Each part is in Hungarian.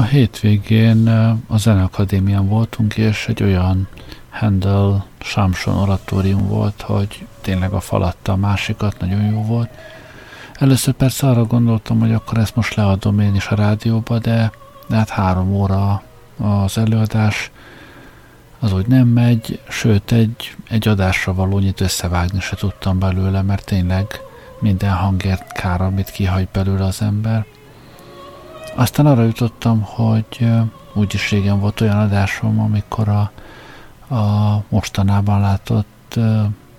A hétvégén a Zeneakadémián voltunk, és egy olyan Handel Samson oratórium volt, hogy tényleg a falatta a másikat, nagyon jó volt. Először persze arra gondoltam, hogy akkor ezt most leadom én is a rádióba, de, de hát három óra az előadás, az úgy nem megy, sőt egy, egy adásra valónyit összevágni se tudtam belőle, mert tényleg minden hangért kár, amit kihagy belőle az ember. Aztán arra jutottam, hogy úgyis régen volt olyan adásom, amikor a, a mostanában látott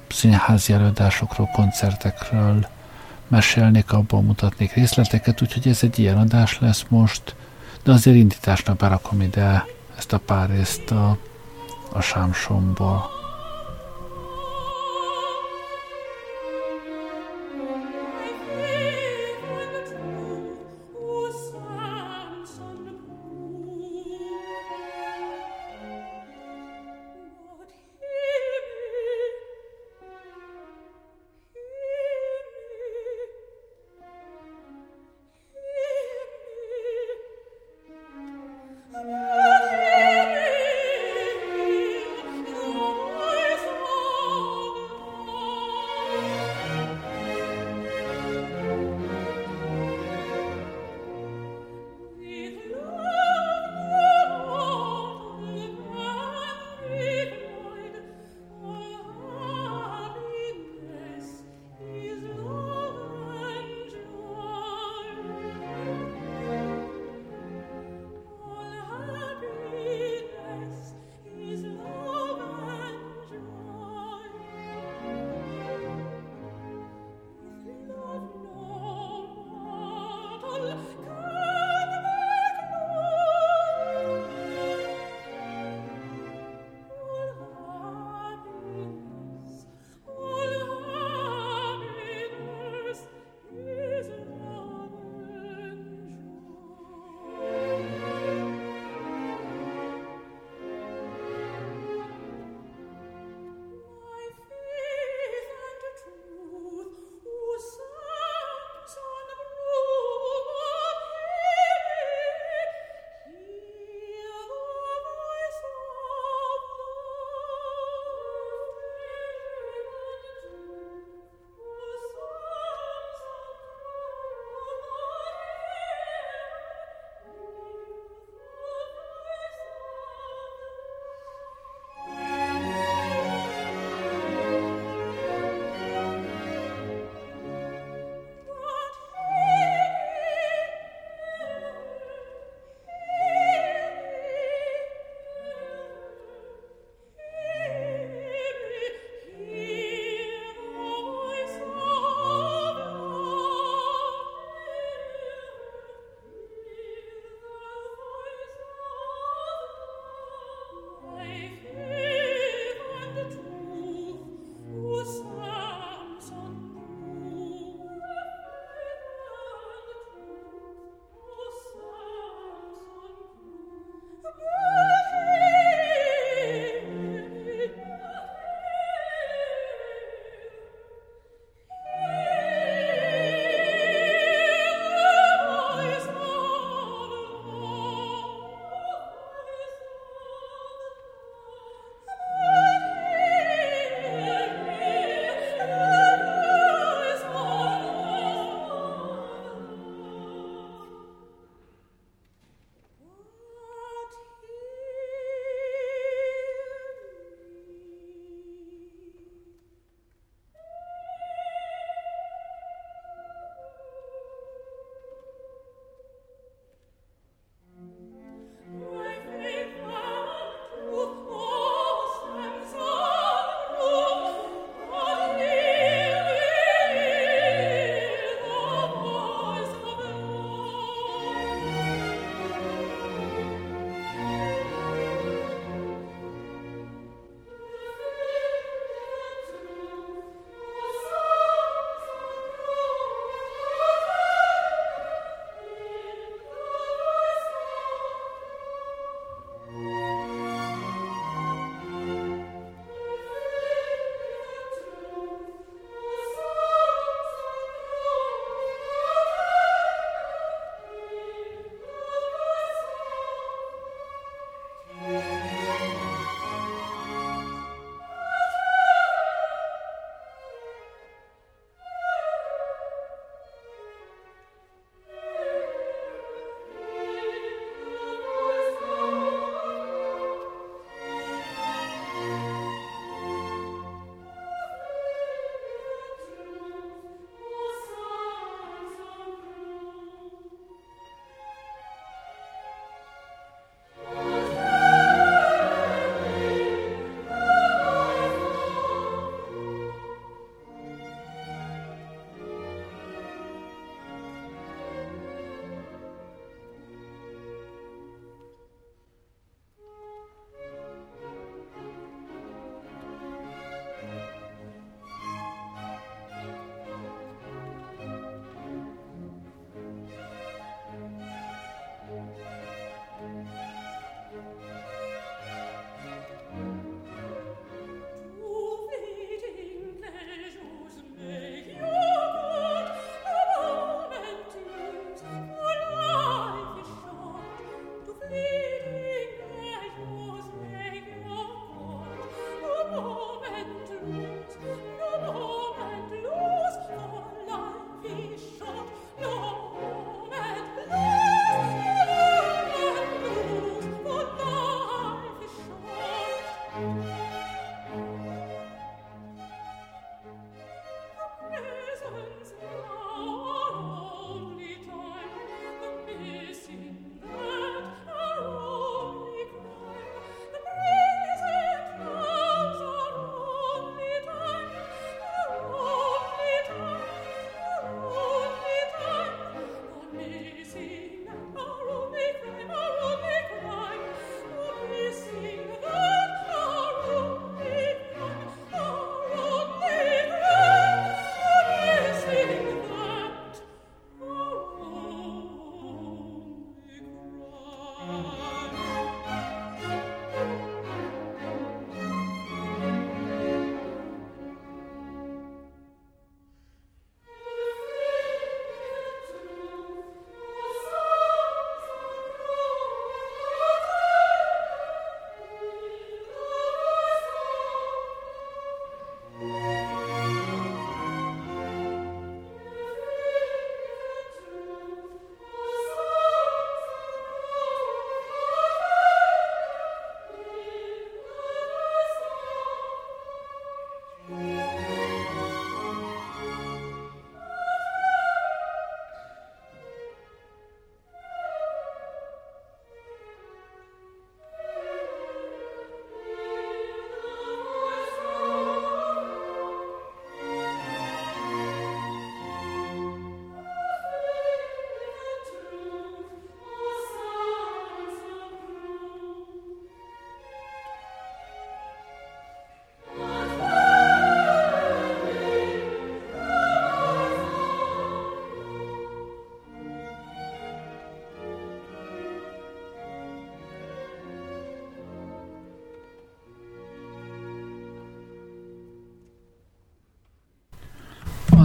színházi előadásokról, koncertekről mesélnék, abból mutatnék részleteket, úgyhogy ez egy ilyen adás lesz most, de azért indításnak berakom ide ezt a pár részt a, a sámsomból.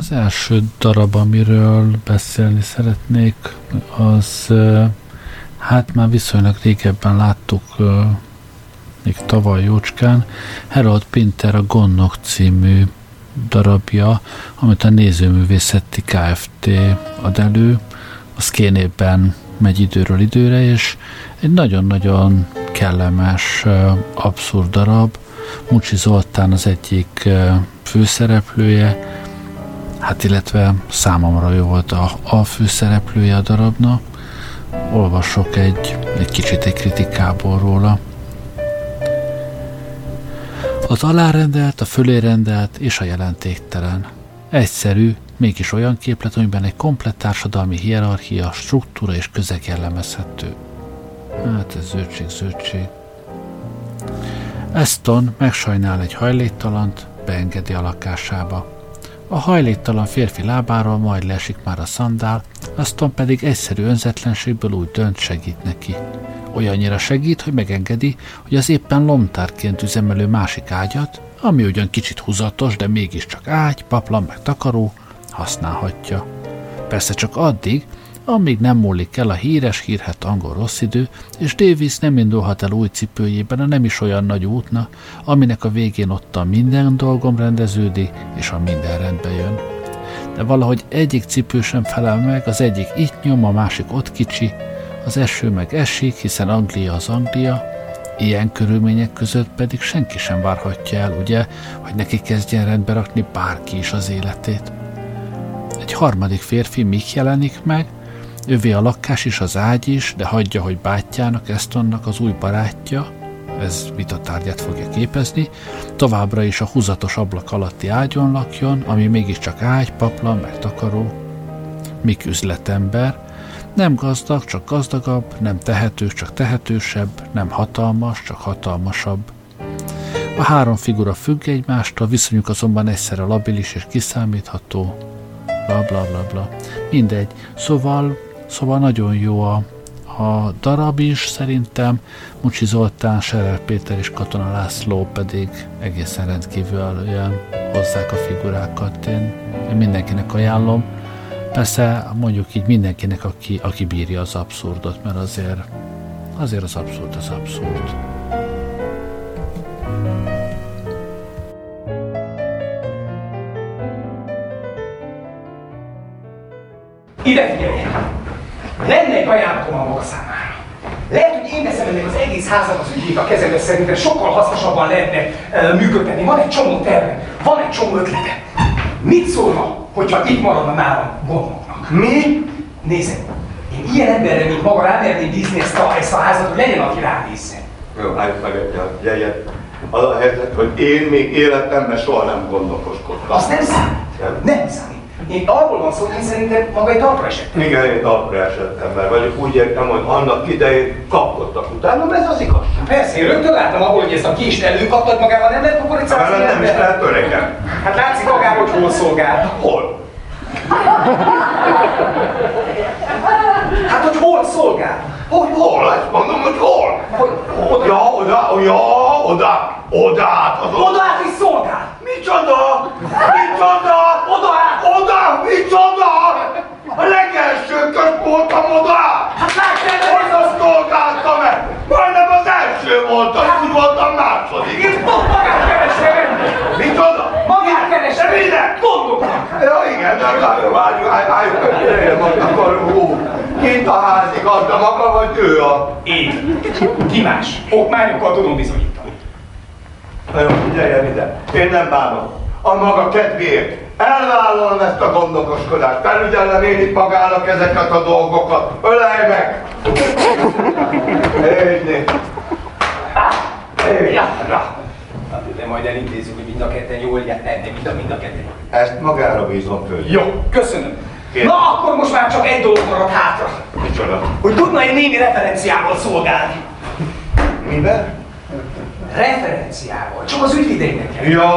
Az első darab, amiről beszélni szeretnék, az hát már viszonylag régebben láttuk még tavaly jócskán, Harold Pinter a Gonnok című darabja, amit a Nézőművészeti Kft. ad elő, a szkénében megy időről időre, és egy nagyon-nagyon kellemes, abszurd darab. Mucsi Zoltán az egyik főszereplője, hát illetve számomra ő volt a, a főszereplője a darabna. Olvasok egy, egy kicsit egy kritikából róla. Az alárendelt, a fölérendelt és a jelentéktelen. Egyszerű, mégis olyan képlet, amiben egy komplett társadalmi hierarchia, struktúra és közeg jellemezhető. Hát ez zöldség, zöldség. Eston megsajnál egy hajléktalant, beengedi a lakásába. A hajléktalan férfi lábáról majd lesik már a szandál, aztán pedig egyszerű önzetlenségből úgy dönt segít neki. Olyannyira segít, hogy megengedi, hogy az éppen lomtárként üzemelő másik ágyat, ami ugyan kicsit húzatos, de mégiscsak ágy, paplan meg takaró, használhatja. Persze csak addig, amíg nem múlik el a híres hírhet angol rossz idő, és Davis nem indulhat el új cipőjében a nem is olyan nagy útna, aminek a végén ott a minden dolgom rendeződi, és a minden rendbe jön. De valahogy egyik cipő sem felel meg, az egyik itt nyom, a másik ott kicsi, az eső meg esik, hiszen Anglia az Anglia, Ilyen körülmények között pedig senki sem várhatja el, ugye, hogy neki kezdjen rendbe rakni bárki is az életét. Egy harmadik férfi Mik jelenik meg, Övé a lakás is, az ágy is, de hagyja, hogy bátyjának, Estonnak az új barátja, ez vitatárgyát fogja képezni, továbbra is a húzatos ablak alatti ágyon lakjon, ami mégiscsak ágy, paplan, meg takaró. Mik üzletember, nem gazdag, csak gazdagabb, nem tehetős, csak tehetősebb, nem hatalmas, csak hatalmasabb. A három figura függ egymástól, viszonyuk azonban egyszerre labilis és kiszámítható. Bla bla bla bla. Mindegy. Szóval Szóval nagyon jó a, a darab is szerintem, Mucsi Zoltán, Serer Péter és Katona László pedig egészen rendkívül hozzák a figurákat. Én, én mindenkinek ajánlom. Persze mondjuk így mindenkinek, aki, aki bírja az abszurdot, mert azért, azért az abszurd az abszurd. Ide figyelj! Lenne egy ajánlatom a maga számára. Lehet, hogy én veszem ennek az egész házak az ügyét a kezembe szerintem sokkal hasznosabban lehetne uh, működtetni. Van egy csomó terve, van egy csomó ötlete. Mit szólna, hogyha itt maradna nálam gondoknak? Mi? Nézd, én ilyen emberre, mint maga rámerném bízni ezt a, ezt a házat, hogy legyen, aki ránézzen. Jó, álljuk meg egy jegyet. Az a helyzet, hogy én még életemben soha nem gondolkoskodtam. Azt nem számít. Nem, nem számít. Én arról van szó, hogy én szerintem maga egy talpra esettem. Igen, én talpra esettem, mert vagyok úgy értem, hogy annak idején kapkodtak utána, ez az igazság. Persze, én rögtön láttam abból, hogy ezt a kést előkaptad magával, nem lehet kukoricát Nem, nem is lehet öregem. Hát látszik magáról, hogy hol szolgál. Hol? Hát, hogy hol szolgál? Hogy hol? Ezt mondom, hogy hol? Hogy, oda. Ja, oda, ja, oda, oda, az Oda át is szolgál! Micsoda? Oda át! Oda, micsoda? A legelső közt voltam oda! Hát láttál, hogy Hogy azt szolgáltam el? Majdnem az első volt, az úgy voltam második. Én pont magát keresem! Micsoda? Magát keresem! De mire? Gondoknak! Ja de várjuk, várjuk, várjuk, jöjjön most akkor, hú, kint a házigazda maga, vagy ő a... Én. Ki más? Okmányokkal tudom bizonyítani. Na jó, figyeljen ide, én nem bánom. a maga kedvéért elvállalom ezt a gondokoskodást, felügyellem én itt magának ezeket a dolgokat. Ölelj meg! Égyni! Ja, na. De majd elintézzük, hogy mind a ketten jól de mind a, mind a ketten. Ezt magára bízom föl. Jó, köszönöm. Kérem. Na, akkor most már csak egy dolog maradt hátra. Micsoda? Hogy tudna egy némi referenciával szolgálni. Mivel? Referenciával, csak az ügyvideinek. Ja,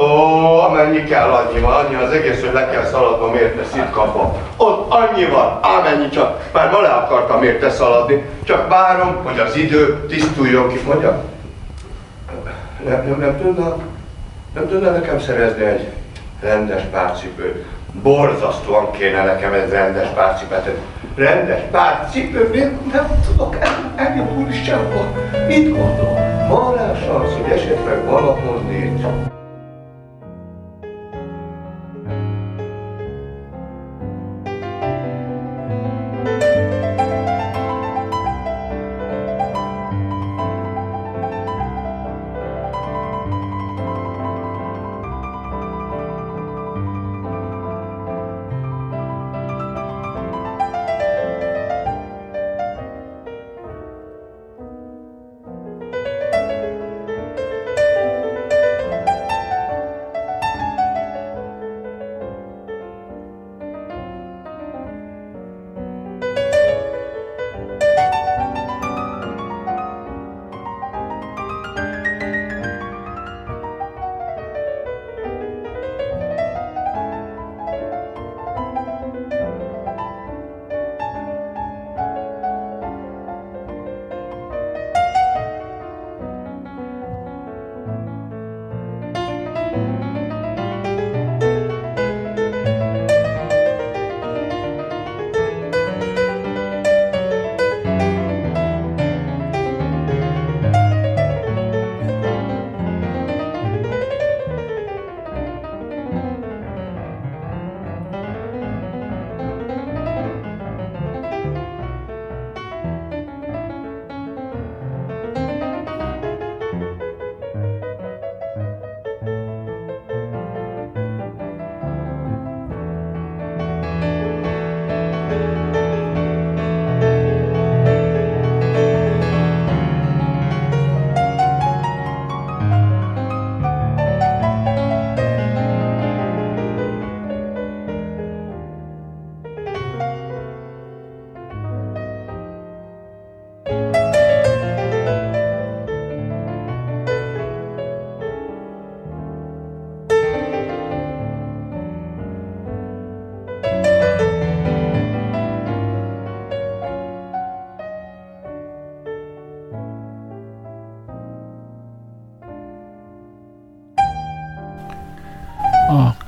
ó, amennyi kell, annyi van, annyi az egész, hogy le kell szaladnom érte szitkapa. Ott annyi van, amennyi csak. Már ma le akartam érte szaladni, csak várom, hogy az idő tisztuljon ki. Mondja, nem, nem, nem tudna, nem tudna nekem szerezni egy rendes párcipőt. Borzasztóan kéne nekem egy rendes párcipőt. Egy rendes párcipőt, nem, nem tudok el, eljutni sehol. Mit gondol? Van rá szansz, hogy esetleg valahol nincs.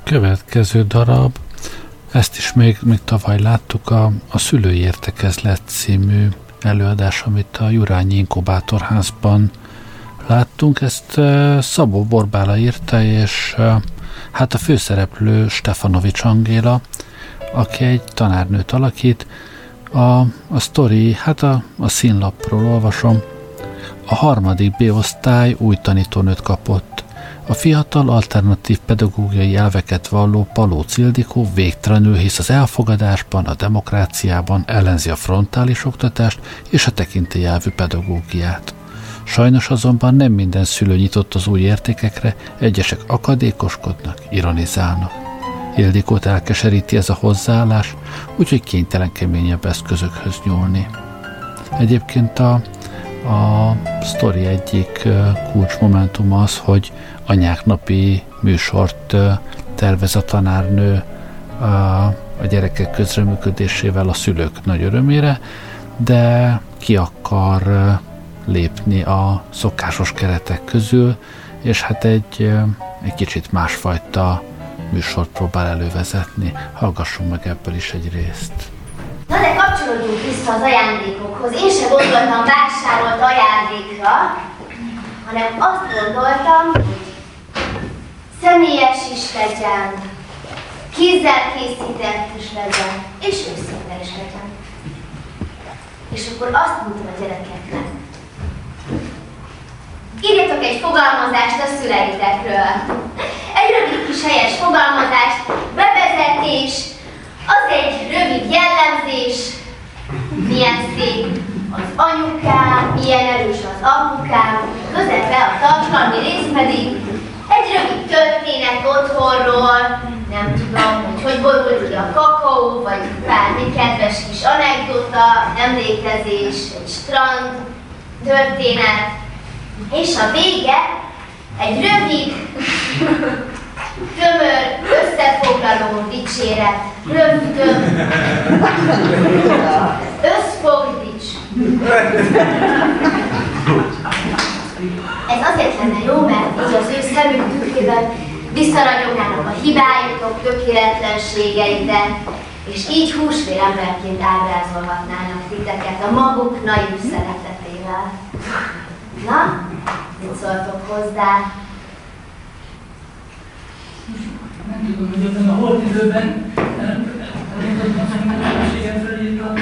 Következő darab, ezt is még, még tavaly láttuk, a, a Szülői Értekezlet című előadás, amit a Jurányi Inkubátorházban láttunk. Ezt Szabó Borbála írta, és hát a főszereplő Stefanovics Angéla, aki egy tanárnőt alakít. A, a sztori, hát a, a színlapról olvasom. A harmadik B-osztály új tanítónőt kapott. A fiatal alternatív pedagógiai elveket valló Paló Cildikó végtelenül hisz az elfogadásban, a demokráciában, ellenzi a frontális oktatást és a tekintélyelvű pedagógiát. Sajnos azonban nem minden szülő nyitott az új értékekre, egyesek akadékoskodnak, ironizálnak. Ildikót elkeseríti ez a hozzáállás, úgyhogy kénytelen keményebb eszközökhöz nyúlni. Egyébként a, a sztori egyik kulcsmomentum az, hogy anyák napi műsort tervez a tanárnő a, a gyerekek közreműködésével a szülők nagy örömére, de ki akar lépni a szokásos keretek közül, és hát egy, egy kicsit másfajta műsort próbál elővezetni. Hallgassunk meg ebből is egy részt. Na de kapcsolódjunk vissza az ajándékokhoz. Én sem gondoltam vásárolt ajándékra, hanem azt gondoltam, hogy személyes is legyen, kézzel készített is legyen, és őszinte is legyen. És akkor azt mondtam a gyerekeknek, írjatok egy fogalmazást a szüleitekről. Egy rövid grammatikus helyes fogalmazás, bevezetés, az egy rövid jellemzés, milyen szép az anyukám, milyen erős az apukám, közepre a tartalmi rész pedig egy rövid történet otthonról, nem tudom, hogy hogy borult ki a kakaó, vagy bármi kedves kis anekdota, emlékezés, egy strand, történet, és a vége egy rövid, tömör, összefoglaló dicséret, rövidön, összfogdics. Ez azért lenne jó, mert így az ő szemük tükrében visszaranyognának a hibáitok, tökéletlenségeide, és így húsvéremberként ábrázolhatnának titeket a maguk naív szeretetével. Na, mit szóltok hozzá? Nem tudom, hogy ebben a holt időben elmondhatom felírta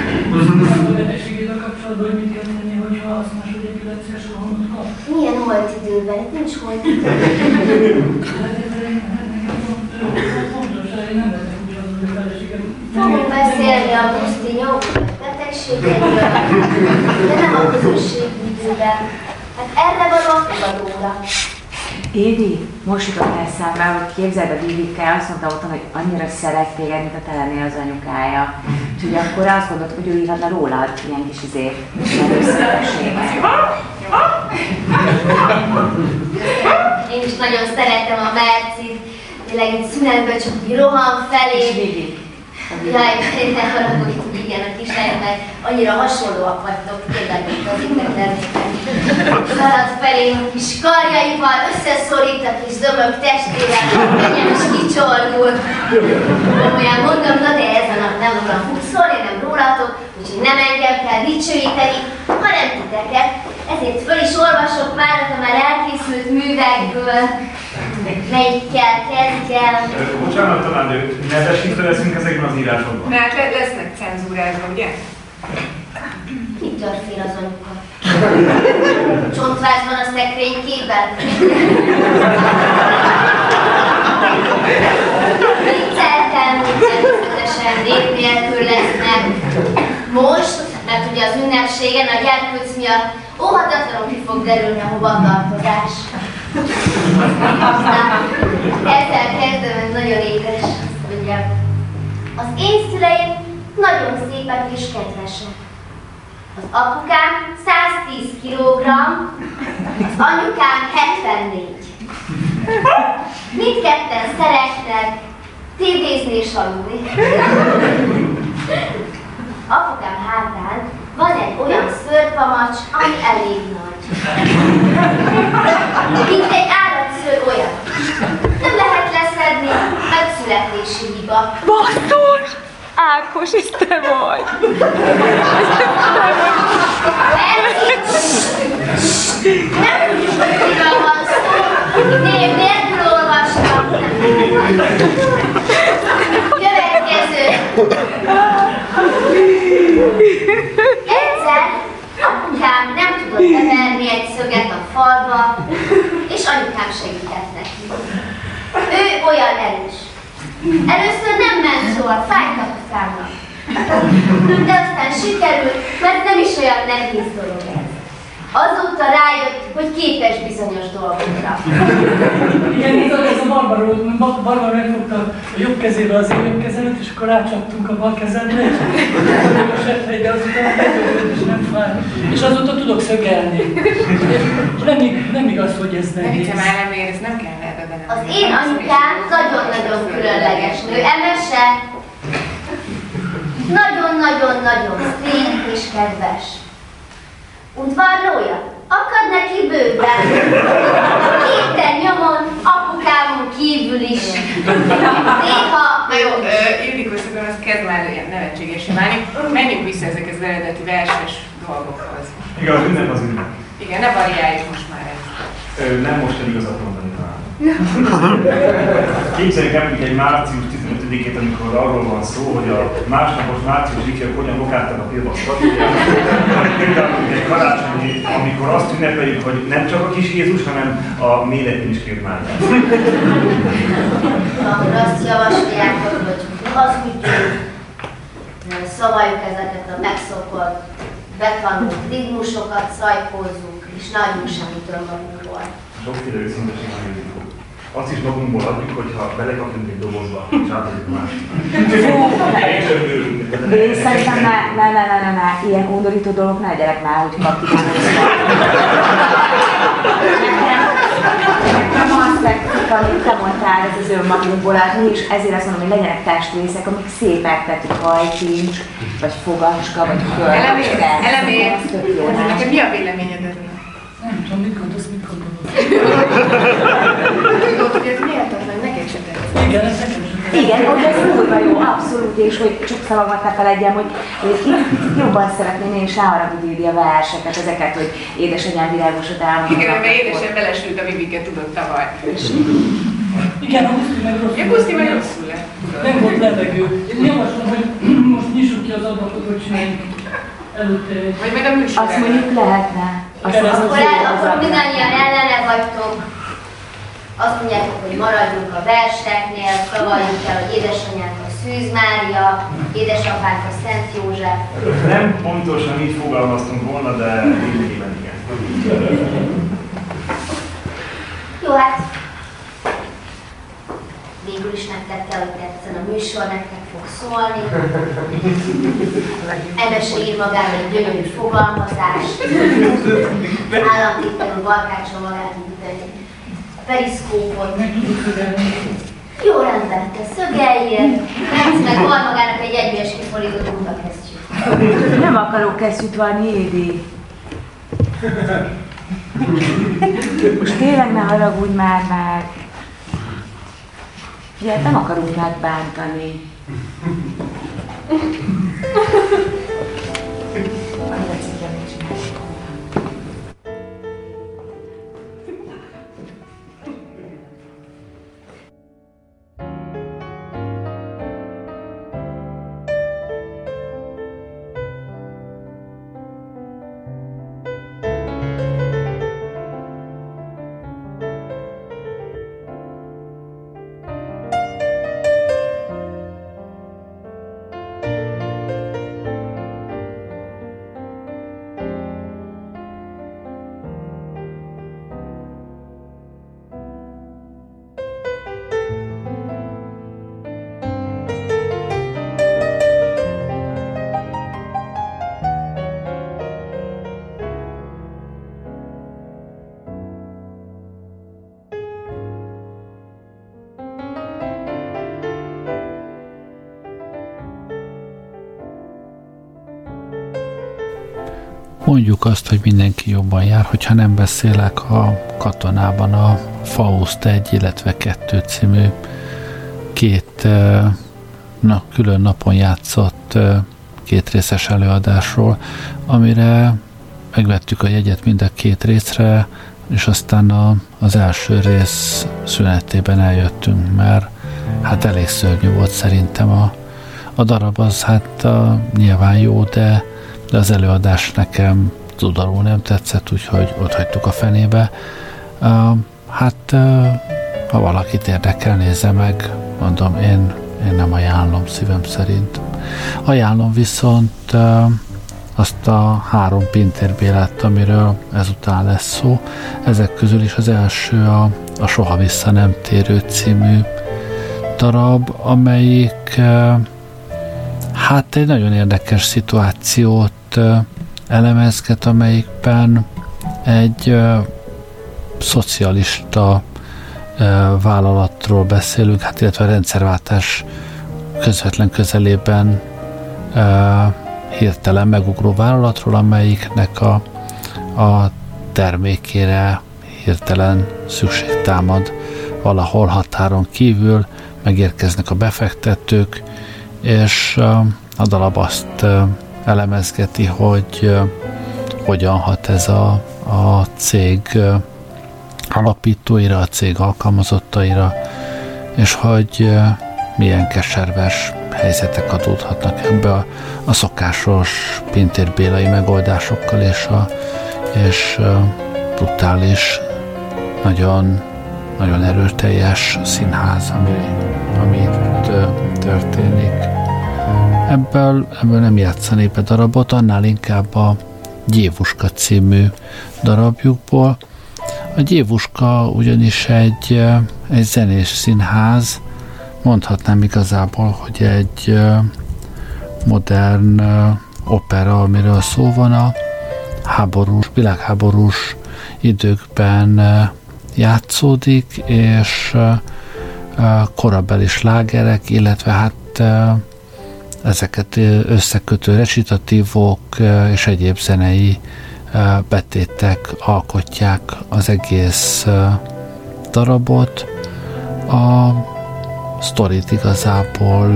a betegségével kapcsolatban, hogy mit kell tenni, hogyha azt Milyen holt időben? Itt nincs holt idő. Nekem fontos, én nem lettem úgy az, hogy a feleségem. Fogunk beszélni a puszti nyomor betegségeiről, de nem a közösségi időben. Hát erre való fogadóra. Édi, most jutott eszembe, hogy képzeld a Vivike, azt mondta otthon, hogy annyira szeret téged, mint a te lennél az anyukája. Úgyhogy akkor azt gondolt, hogy ő írhatna rólad ilyen kis izé, erőszakosséget. Én is nagyon szeretem a Mercit, tényleg itt szünetben csak rohan felé. És Vivi. Jaj, ne haragudj, igen, a kislányok, mert annyira hasonlóak vagytok, tényleg, mint az internetek. Halad felé a kis karjaival, összeszorít a kis zömök testével, könnyen is kicsordul. Komolyan mondom, na de ez a nap nem rólam fog szólni, nem rólatok, úgyhogy nem engem kell dicsőíteni, hanem titeket. Ezért föl is olvasok már a már elkészült művekből, melyikkel kezdjem. Bocsánat, talán nevesítve leszünk ezekben az írásokban. Mert le- lesznek cenzúrázva, ugye? Ki tör fél az anyuka? Csontváz van a szekrénykében? Vicceltem, természetesen nép nélkül lesznek. Most, mert ugye az ünnepségen a gyerkőc miatt óhatatlanul ki fog derülni a hovatartozás. Na, ezzel kezdem, ez nagyon édes, azt. Az én szüleim nagyon szépek és kedvesek. Apukám 110 kg, anyukám 74. Mindketten szeretnek tévézni és aludni. Apukám hátán van egy olyan szőrpamacs, ami elég nagy. Mint egy állatszőr olyan. Nem lehet leszedni, megszületési hiba. Basszus! Ákos, ez te vagy! Nem van szó. Név nélkül olvastam. Következő. Egyszer nem tudott beverni egy szöget a falba, és anyukám segített neki. Ő olyan erős. Először nem ment jól, fájtak a számnak. De aztán sikerült, mert nem is olyan nehéz dolog ez. Azóta rájött, hogy képes bizonyos dolgokra. Igen, ez a, ez a Barbara, Bar- Barbara megfogta a jobb kezébe az én jobb kezemet, és akkor rácsaptunk a bal kezemre, és a seprejbe azután és nem fáj. És azóta tudok szögelni. És nem, nem igaz, hogy ez Ne nehéz. vicce már nem ez nem kell ebbe benne. Az én anyukám nagyon-nagyon különleges nő, emese. Nagyon-nagyon-nagyon szép és kedves. Udvarlója? Akad neki bőven. Kéten nyomon, apukámon kívül is. Néha Na jó, ö, Ildikó, szerintem ez kezd már ilyen nevetségesé válni. Menjünk vissza ezekhez az eredeti verses dolgokhoz. Igen, az ünnep az ünnep. Igen, ne variáljuk most már ezt. Ö, nem most igazat mondani el, hogy egy március 15 25-ét, amikor arról van szó, hogy a másnapos március ifjak hogyan lokáltak a vagy például egy karácsonyi, amikor azt ünnepeljük, hogy nem csak a kis Jézus, hanem a méletén is két Máriát. Akkor azt javasolják, hogy hazudjunk, szavaljuk ezeket a megszokott, betanult ritmusokat, szajkózzunk, és nagyunk semmit önmagunkból. Sokféle őszinteség van azt is magunkból adjuk, hogyha belekapunk egy dobozba, és átadjuk a másiknak. Szerintem ne, ne, ne, ne, ne, ne, ilyen undorító dolgok ne gyerek már, hogy kapjuk Nem azt tetszik, amit te mondtál, ez az önmagunkból adni, és ezért azt mondom, hogy legyenek testrészek, amik szépek, tehát hogy hajkincs, vagy fogacska, vagy föld. Elemér, elemér. Mi a véleményed erről? Nem tudom, mit gondolsz, mit gondolsz. Tudod, hogy ez méltatlan, neked se tetszik. Igen, ez nekem sem Igen, hogy ez kurva jó, abszolút, és hogy csak szavamat ne feledjem, hogy itt jobban szeretném én is elharagudni a verseket, ezeket, hogy édesanyám virágosat elmondom. Igen, mert édesen belesült a Viviket, tudod, tavaly. Igen, a Guszti meg rosszul. Ja, Guszti meg rosszul lett. Nem volt levegő. Én javaslom, hogy most nyissuk ki az ablakot, hogy csináljunk előtte. Vagy majd a műsor Azt mondjuk lehetne. Azt Akkor, akkor mindannyian ellene vagytok. Azt mondjátok, hogy maradjunk a verseknél, szavaljuk el, hogy édesanyánk a Szűz Mária, édesapánk a Szent József. Nem pontosan így fogalmaztunk volna, de lényegében igen. Jó, hát végül is nektek kell, hogy tetszen a műsor, nektek fog szólni. Emese ír magára egy gyönyörű fogalmazást. Államtittelő barkácson magát üteni. Periszkópot. Jó rendben, te szögeljél. Meg van magának egy egyes kiforított utakesztyűt. Nem akarok kesztyűt venni, Édi. Most tényleg ne haragudj már már. Ugye, nem akarunk megbántani. Annyira Mondjuk azt, hogy mindenki jobban jár, hogyha nem beszélek a katonában a Faust 1, illetve 2 című két na, külön napon játszott két részes előadásról, amire megvettük a jegyet mind a két részre, és aztán a, az első rész szünetében eljöttünk, mert hát elég szörnyű volt szerintem a, a darab az hát a, nyilván jó, de de az előadás nekem tudarul nem tetszett, úgyhogy ott hagytuk a fenébe. Uh, hát uh, ha valakit érdekel, nézze meg, mondom, én, én nem ajánlom szívem szerint. Ajánlom viszont uh, azt a három pintérbélát, amiről ezután lesz szó. Ezek közül is az első a, a Soha vissza nem térő című darab, amelyik hát egy nagyon érdekes szituációt elemezget, amelyikben egy szocialista vállalatról beszélünk, hát illetve a rendszerváltás közvetlen közelében hirtelen megugró vállalatról, amelyiknek a, a termékére hirtelen szükség támad. Valahol határon kívül, megérkeznek a befektetők, és a dalab azt elemezgeti, hogy hogyan hat ez a, a cég alapítóira, a cég alkalmazottaira, és hogy milyen keserves helyzetek adódhatnak ebbe a, a szokásos pintérbélai megoldásokkal és a és brutális, nagyon, nagyon erőteljes színház, ami, ami itt történik. Ebből, ebből nem játszani be darabot, annál inkább a Gyévuska című darabjukból. A Gyévuska ugyanis egy, egy zenés színház, mondhatnám igazából, hogy egy modern opera, amiről szó van, a háborús, világháborús időkben játszódik, és korabeli slágerek, illetve hát ezeket összekötő recitatívok és egyéb zenei betétek alkotják az egész darabot. A sztorit igazából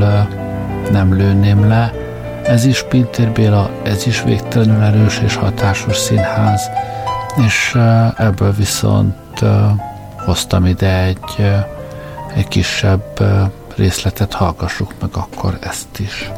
nem lőném le, ez is Pintér Béla, ez is végtelenül erős és hatásos színház, és ebből viszont hoztam ide egy, egy kisebb részletet, hallgassuk meg akkor ezt is.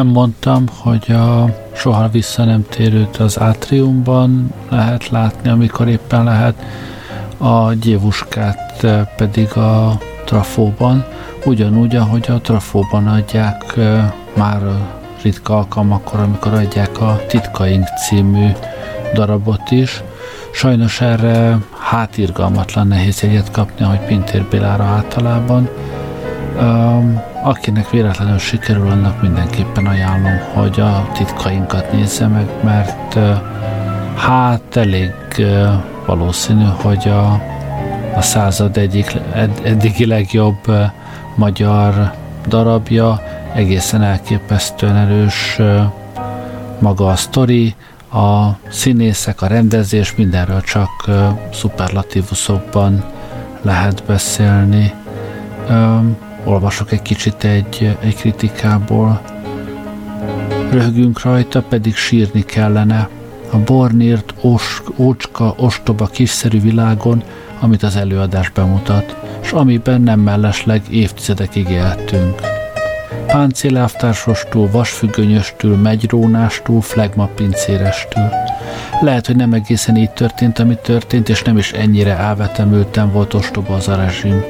Nem mondtam, hogy a soha vissza nem térőt az átriumban lehet látni, amikor éppen lehet, a gyévuskát pedig a trafóban, ugyanúgy, ahogy a trafóban adják már ritka alkalmakkor, amikor adják a Titkaink című darabot is. Sajnos erre hátirgalmatlan nehéz jegyet kapni, ahogy Pintér Bélára általában. Um, akinek véletlenül sikerül, annak mindenképpen ajánlom, hogy a titkainkat nézze meg, mert hát elég valószínű, hogy a, a század egyik ed, eddigi legjobb magyar darabja, egészen elképesztően erős maga a sztori, a színészek, a rendezés, mindenről csak szuperlatívuszokban lehet beszélni. Olvasok egy kicsit egy, egy kritikából. Röhögünk rajta, pedig sírni kellene. A bornírt, os, ócska, ostoba, kiszerű világon, amit az előadás bemutat, és amiben nem mellesleg évtizedekig éltünk. Páncéláftársostól, vasfüggönyöstől, megyrónástól, flegmapincérestől. Lehet, hogy nem egészen így történt, ami történt, és nem is ennyire elvetemülten volt ostoba az a rezsim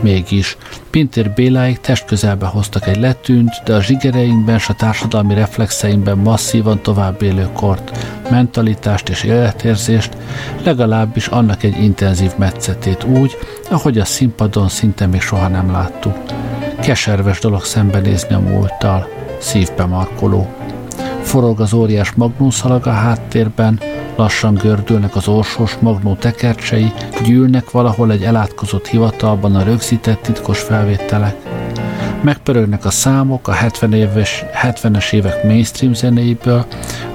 Mégis, Pintér Béláig testközelbe hoztak egy letűnt, de a zsigereinkben és a társadalmi reflexeinkben masszívan tovább élő kort, mentalitást és életérzést, legalábbis annak egy intenzív metszetét úgy, ahogy a színpadon szinte még soha nem láttuk. Keserves dolog szembenézni a múlttal, szívbe markoló. Forog az óriás magnumszalag a háttérben, Lassan gördülnek az orsós magnó tekercsei, gyűlnek valahol egy elátkozott hivatalban a rögzített titkos felvételek. Megpörögnek a számok a 70 éves, 70-es évek mainstream zenéiből,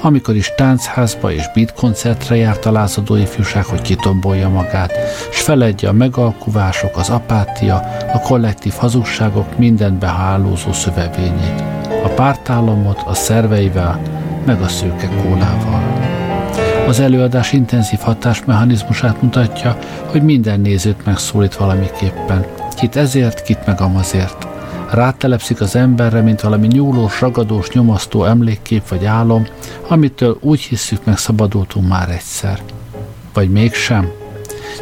amikor is táncházba és beat koncertre járt a lázadó ifjúság, hogy kitombolja magát, s feledje a megalkuvások, az apátia, a kollektív hazugságok mindenbe hálózó szövevényét. A pártállamot a szerveivel, meg a szőke kólával. Az előadás intenzív hatásmechanizmusát mutatja, hogy minden nézőt megszólít valamiképpen. Kit ezért, kit meg amazért. Rátelepszik az emberre, mint valami nyúlós, ragadós, nyomasztó emlékkép vagy álom, amitől úgy hisszük meg szabadultunk már egyszer. Vagy mégsem?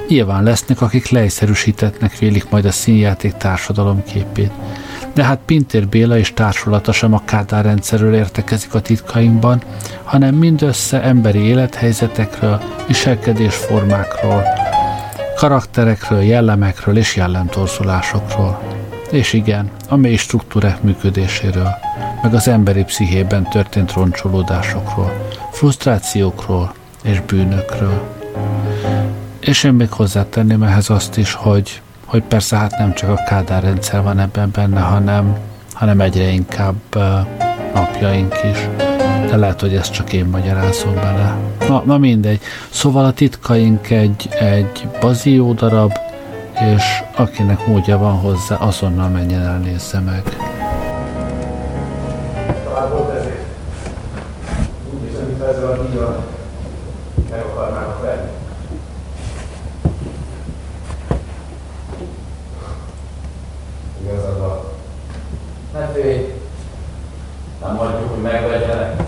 Nyilván lesznek, akik leegyszerűsítetnek vélik majd a színjáték társadalom képét de hát Pintér Béla és társulata sem a Kádár rendszerről értekezik a titkainkban, hanem mindössze emberi élethelyzetekről, viselkedésformákról, karakterekről, jellemekről és jellemtorzulásokról. És igen, a mély struktúrák működéséről, meg az emberi pszichében történt roncsolódásokról, frusztrációkról és bűnökről. És én még hozzátenném ehhez azt is, hogy hogy persze hát nem csak a Kádár rendszer van ebben benne, hanem, hanem egyre inkább napjaink is. de lehet, hogy ezt csak én magyarázom bele. Na, na mindegy. Szóval a titkaink egy, egy bazió darab, és akinek módja van hozzá, azonnal menjen el nézze meg. Talán volt ezért. Úgy hiszem, mint ezzel a díjjal meg akarnának venni. Igazad van. Ne félj. Nem mondjuk, hogy megvegyenek.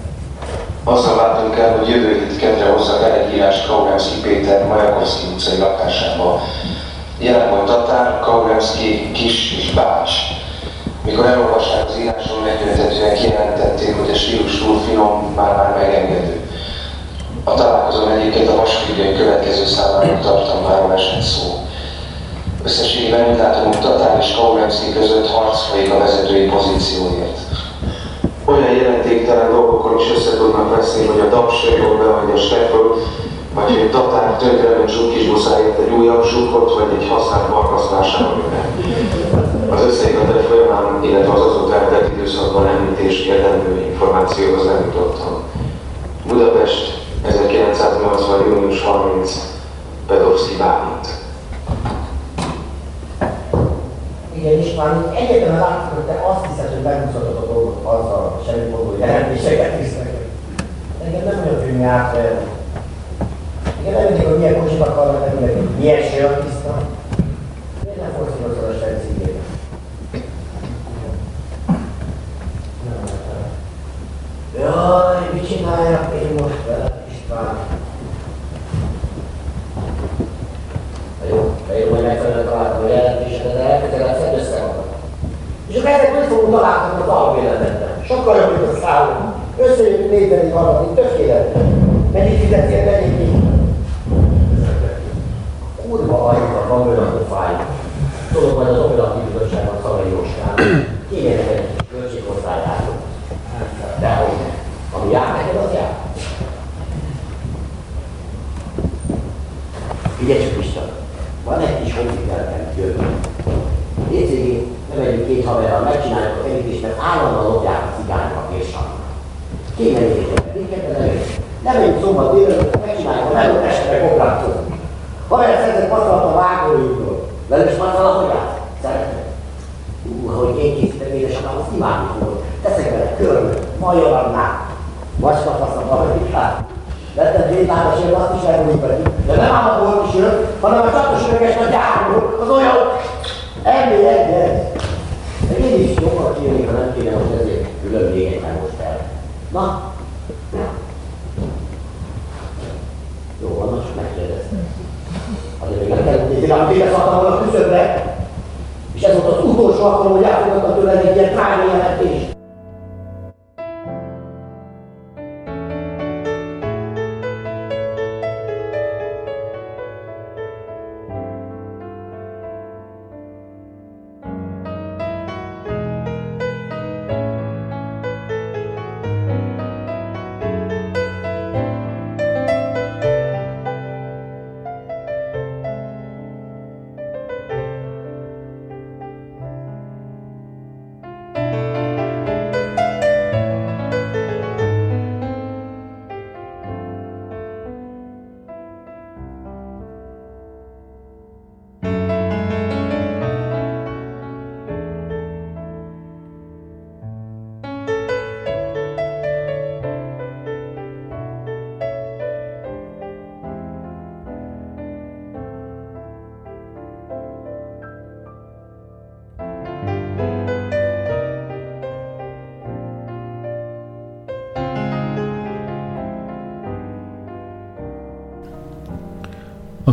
Azzal látunk el, hogy jövő hét kedre hozzak el egy írást Kaurenszki Péter Majakovszki utcai lakásába. Jelen volt Tatár, Kaurenszki, Kis és Bács. Mikor elolvasták az írásról, megjelentetően kijelentették, hogy a stílus túl finom, már-már megengedő. A találkozón egyébként a Vasfüggöny következő számának tartalmáról esett szó. Összességében úgy látom, hogy Tatár és Kaurenszki között harc folyik a vezetői pozícióért. Olyan jelentéktelen dolgokon is össze tudnak veszni, hogy a DAP se jól behagyja Steffel, vagy hogy Tatár tönkrement zsuk buszáért egy újabb zsukot, vagy egy használt markasztására Az összeikatai folyamán, illetve az azóta eltelt időszakban említés érdemlő információhoz nem jutottam. Budapest, 1980. június 30. Pedowski Bálint. Igen, István, egyetemen látszik, hogy te azt hiszed, hogy megmutatod a dolgot azzal, semmi módon jelentéseket visznek. Engem nem film járt el. Igen, nem mindig, hogy milyen kocsit akarnak, nem mindig, hogy milyen sör tiszta. Miért nem forszírozol a segítségét? Jaj, mit csináljak én most vele, István? Majd megfelelően találtam a jelentésedet, de elkötelezett szedd össze magad. És akkor ezek úgy fogunk találkozni az alvélemedben. Sokkal jobb, mint a szálló. Összejött négyeni valami, tökéletes. Mennyit fizettél mennyi ki? Kurva ajta van olyan a fáj. Tudod, majd az operatív bizottságban Szalai Jóskán. Kérjenek egy kis költséghozzájárulót. Dehogy ne. Ami jár neked, az jár. Figyelj csak van egy kis honfigyelemben jövő. Hétvégén bemegyünk két haverral, megcsináljuk a kerítést, mert állandóan lopják a cigányok a késsarnak. Kéne nézzétek, minket, nem Nem menjünk szombat délelőtt, megcsináljuk a melót, esetleg koplátszót. Haver szerzett paszolat a vágójútól. Velem is már valahogy át? Szeretem. Ú, ahogy én készítem édesapám, azt imádni fogod. Teszek vele körmöt, majorannát, vastafasz a barikát. Vettem két lábas jön, azt is elmondjuk velük. De nem ám a bolt is jön, hanem a csatos üveges a gyárul, az olyan elméletben. De én is jobban kérnék, ha nem kéne most ezért külön még egy most el. Na? Jó van, most megkérdeztem. Azért még nem kellett nézni, rám végeszálltam volna a küszöbre. És ez volt az utolsó alkalom, hogy elfogadtam tőled egy ilyen trágyi jelentést.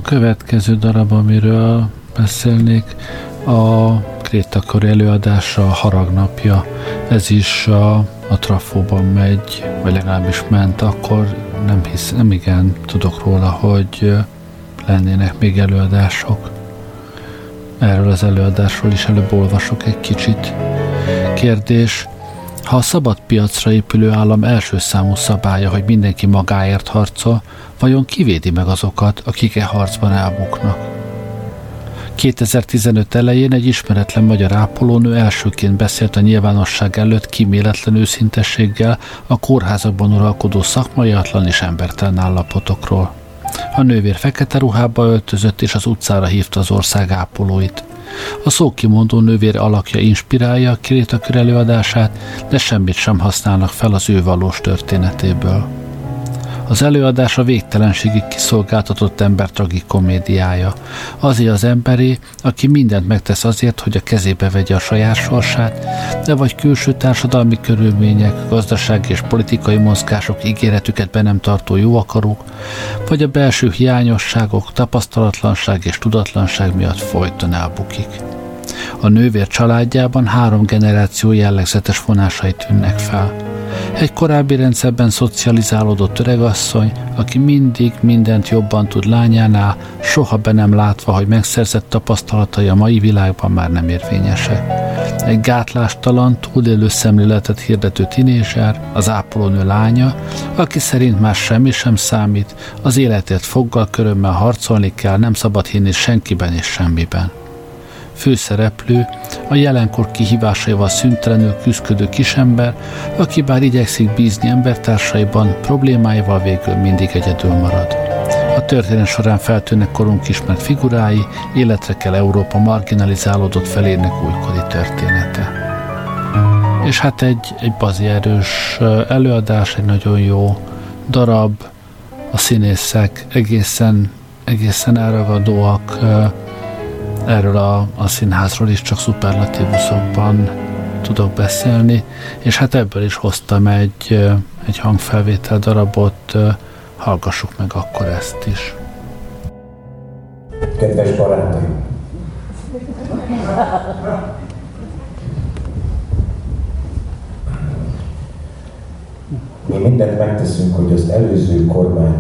Következő darab, amiről beszélnék, a Krétakor előadása a Haragnapja. Ez is a, a Trafóban megy, vagy legalábbis ment, akkor nem hisz, nem igen tudok róla, hogy lennének még előadások. Erről az előadásról is előbb olvasok egy kicsit. Kérdés, ha a szabad piacra épülő állam első számú szabálya, hogy mindenki magáért harcol, vajon kivédi meg azokat, akik e harcban elbuknak? 2015 elején egy ismeretlen magyar ápolónő elsőként beszélt a nyilvánosság előtt kíméletlen őszintességgel a kórházakban uralkodó szakmaiatlan és embertelen állapotokról. A nővér fekete ruhába öltözött és az utcára hívta az ország ápolóit. A szókimondó nővér alakja inspirálja a kirétakör előadását, de semmit sem használnak fel az ő valós történetéből. Az előadás a végtelenségig kiszolgáltatott ember tragikomédiája. Azért az emberé, aki mindent megtesz azért, hogy a kezébe vegye a saját sorsát, de vagy külső társadalmi körülmények, gazdasági és politikai mozgások ígéretüket be nem tartó jó akarók, vagy a belső hiányosságok, tapasztalatlanság és tudatlanság miatt folyton elbukik. A nővér családjában három generáció jellegzetes vonásai tűnnek fel – egy korábbi rendszerben szocializálódott öregasszony, aki mindig mindent jobban tud lányánál, soha be nem látva, hogy megszerzett tapasztalatai a mai világban már nem érvényesek. Egy gátlástalan, túlélő szemléletet hirdető tinézser, az ápolónő lánya, aki szerint már semmi sem számít, az életért foggal körömmel harcolni kell, nem szabad hinni senkiben és semmiben főszereplő, a jelenkor kihívásaival szüntelenül küzdködő kisember, aki bár igyekszik bízni embertársaiban, problémáival végül mindig egyedül marad. A történet során feltűnnek korunk ismert figurái, életre kell Európa marginalizálódott felének újkori története. És hát egy, egy bazi erős előadás, egy nagyon jó darab, a színészek egészen, egészen elragadóak, erről a, a színházról is csak szuperlatívuszokban tudok beszélni, és hát ebből is hoztam egy, egy hangfelvétel darabot, hallgassuk meg akkor ezt is. Kedves barátaim! Mi mindent megteszünk, hogy az előző kormány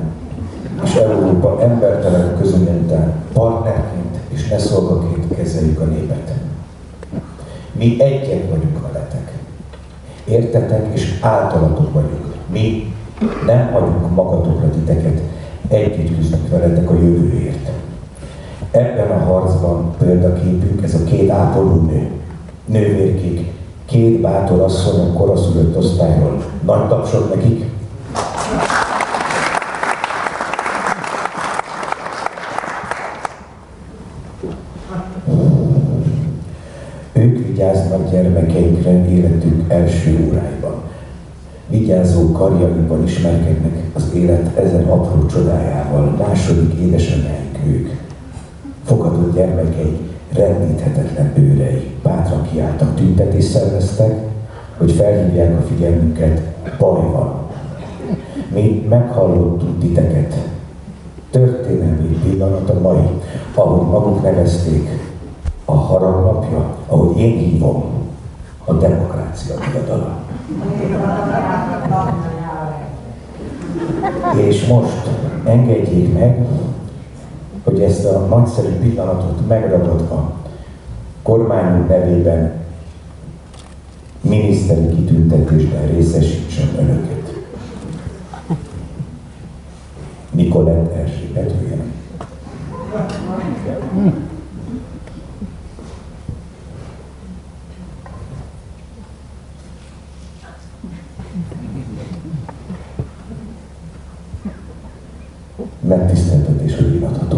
és Európa embertelen közönyelte partnerként és ne szolgaként kezeljük a népet. Mi egyek vagyunk veletek. Értetek és általatok vagyunk. Mi nem hagyunk magatokra titeket, együtt küzdünk veletek a jövőért. Ebben a harcban példaképünk ez a két ápolónő, nővérkék, két bátor asszony a koraszülött osztályról. Nagy tapsot nekik, vigyáznak gyermekeinkre életük első óráiban. Vigyázó karjaikban ismerkednek az élet ezen apró csodájával, második édesanyáik ők. Fogadott gyermekeik rendíthetetlen őrei, bátran kiálltak, tüntetést szerveztek, hogy felhívják a figyelmünket, baj van. Mi meghallottunk titeket. Történelmi pillanat a mai, ahogy maguk nevezték, a haragnapja, ahogy én hívom, a demokrácia diadala. És most engedjék meg, hogy ezt a nagyszerű pillanatot megragadva kormányunk nevében miniszteri kitüntetésben részesítsem önöket. Nikolett Erzsébet jöjjön. megtiszteltetés, hogy írhathatom át.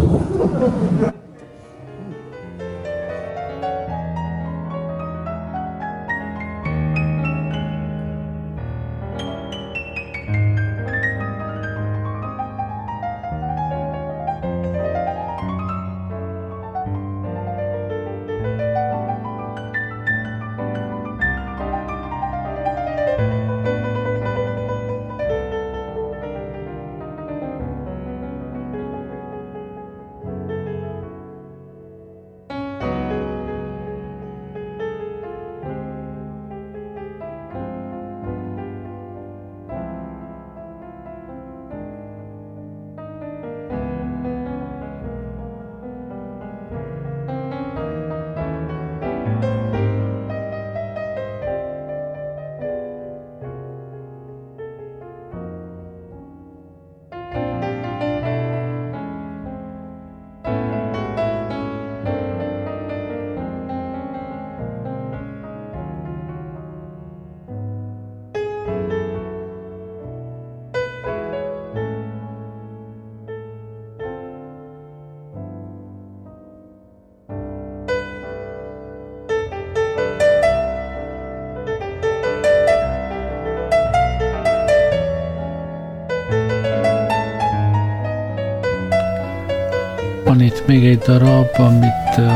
Még egy darab, amit uh,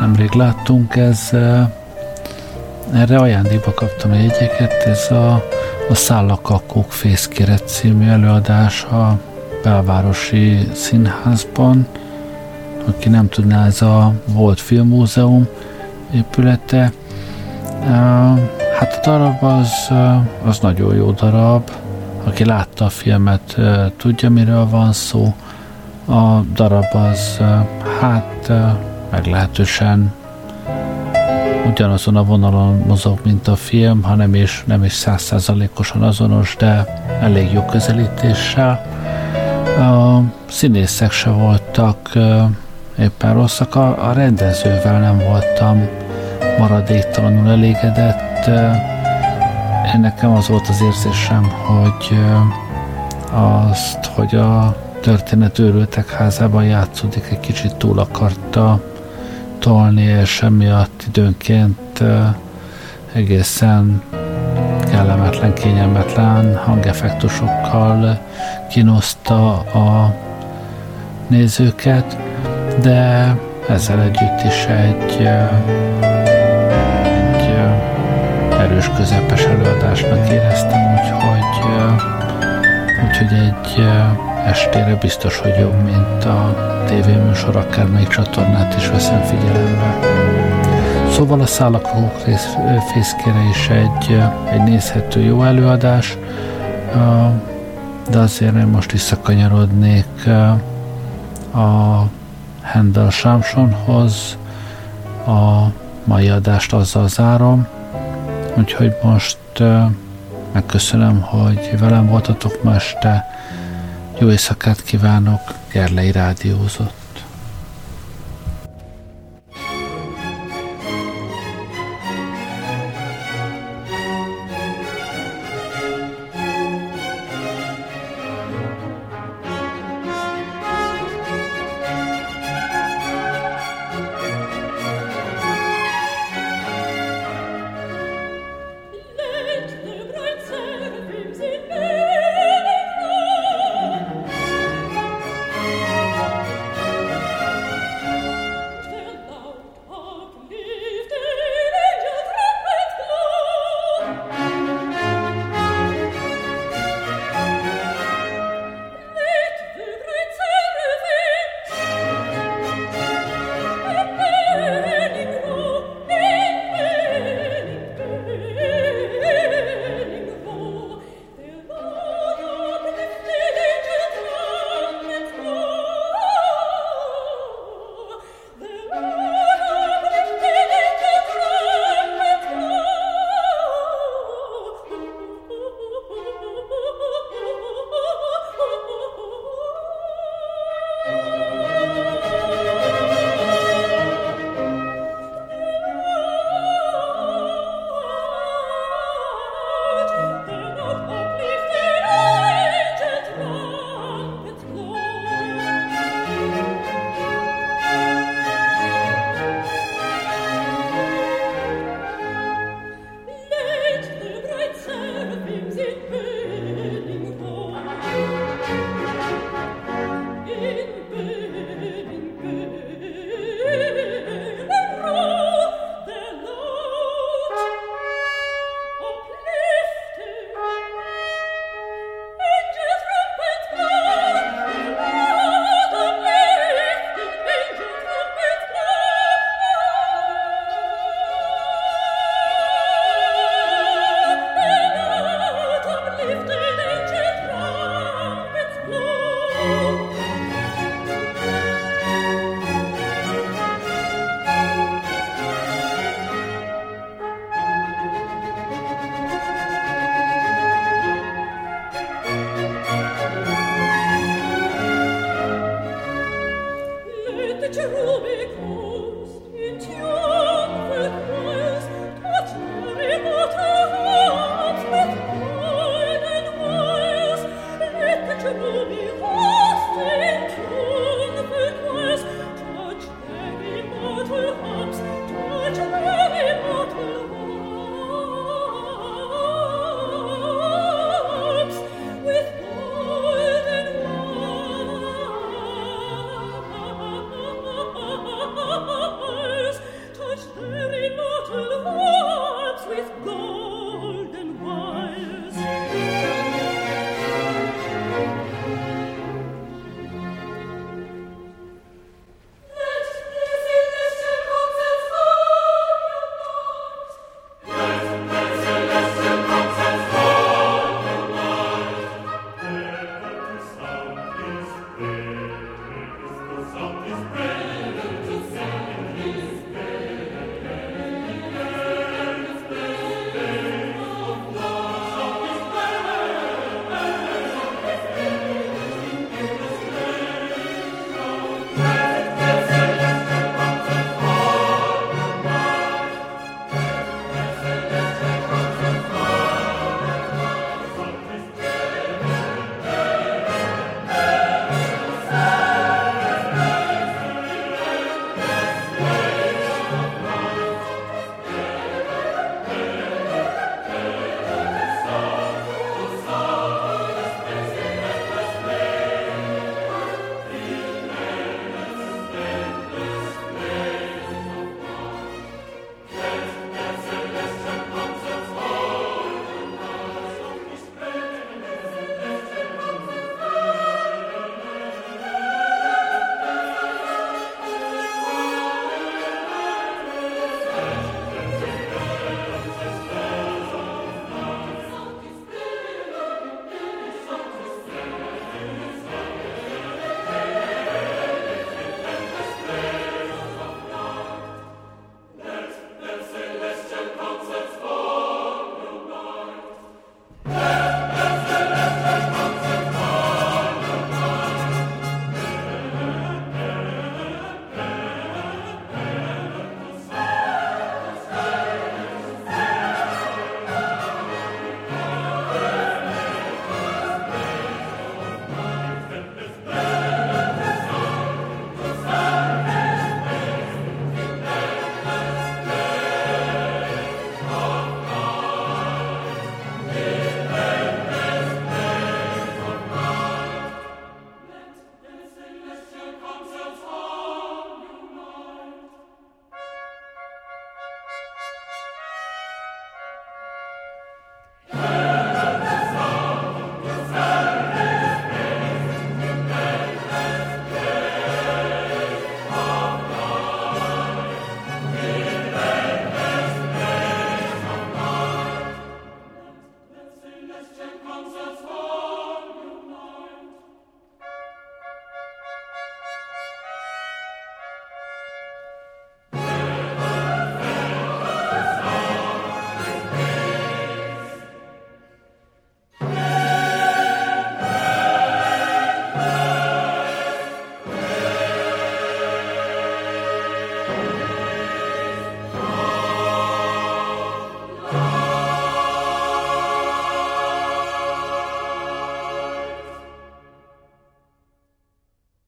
nemrég láttunk, ez uh, erre ajándékba kaptam egy jegyeket, ez a, a Szállakakók Fészkére című előadás a belvárosi színházban. Aki nem tudná, ez a volt filmmúzeum épülete. Hát a darab az, az nagyon jó darab. Aki látta a filmet, tudja, miről van szó. A darab az hát meglehetősen ugyanazon a vonalon mozog, mint a film, hanem is nem is százszázalékosan azonos, de elég jó közelítéssel. A színészek se voltak éppen rosszak, a, rendezővel nem voltam maradéktalanul elégedett. Nekem az volt az érzésem, hogy azt, hogy a történet őrültek házában játszódik, egy kicsit túl akarta tolni, és emiatt időnként egészen kellemetlen, kényelmetlen hangeffektusokkal kínoszta a nézőket, de ezzel együtt is egy, egy erős közepes előadásnak éreztem, úgyhogy, úgyhogy egy estére biztos, hogy jobb, mint a tévéműsor, akármelyik csatornát is veszem figyelembe. Szóval a Szállakók fészkére is egy, egy nézhető jó előadás, de azért én most visszakanyarodnék a Handel Samsonhoz, a mai adást azzal zárom, úgyhogy most megköszönöm, hogy velem voltatok ma este, jó éjszakát kívánok, Gerlei Rádiózott.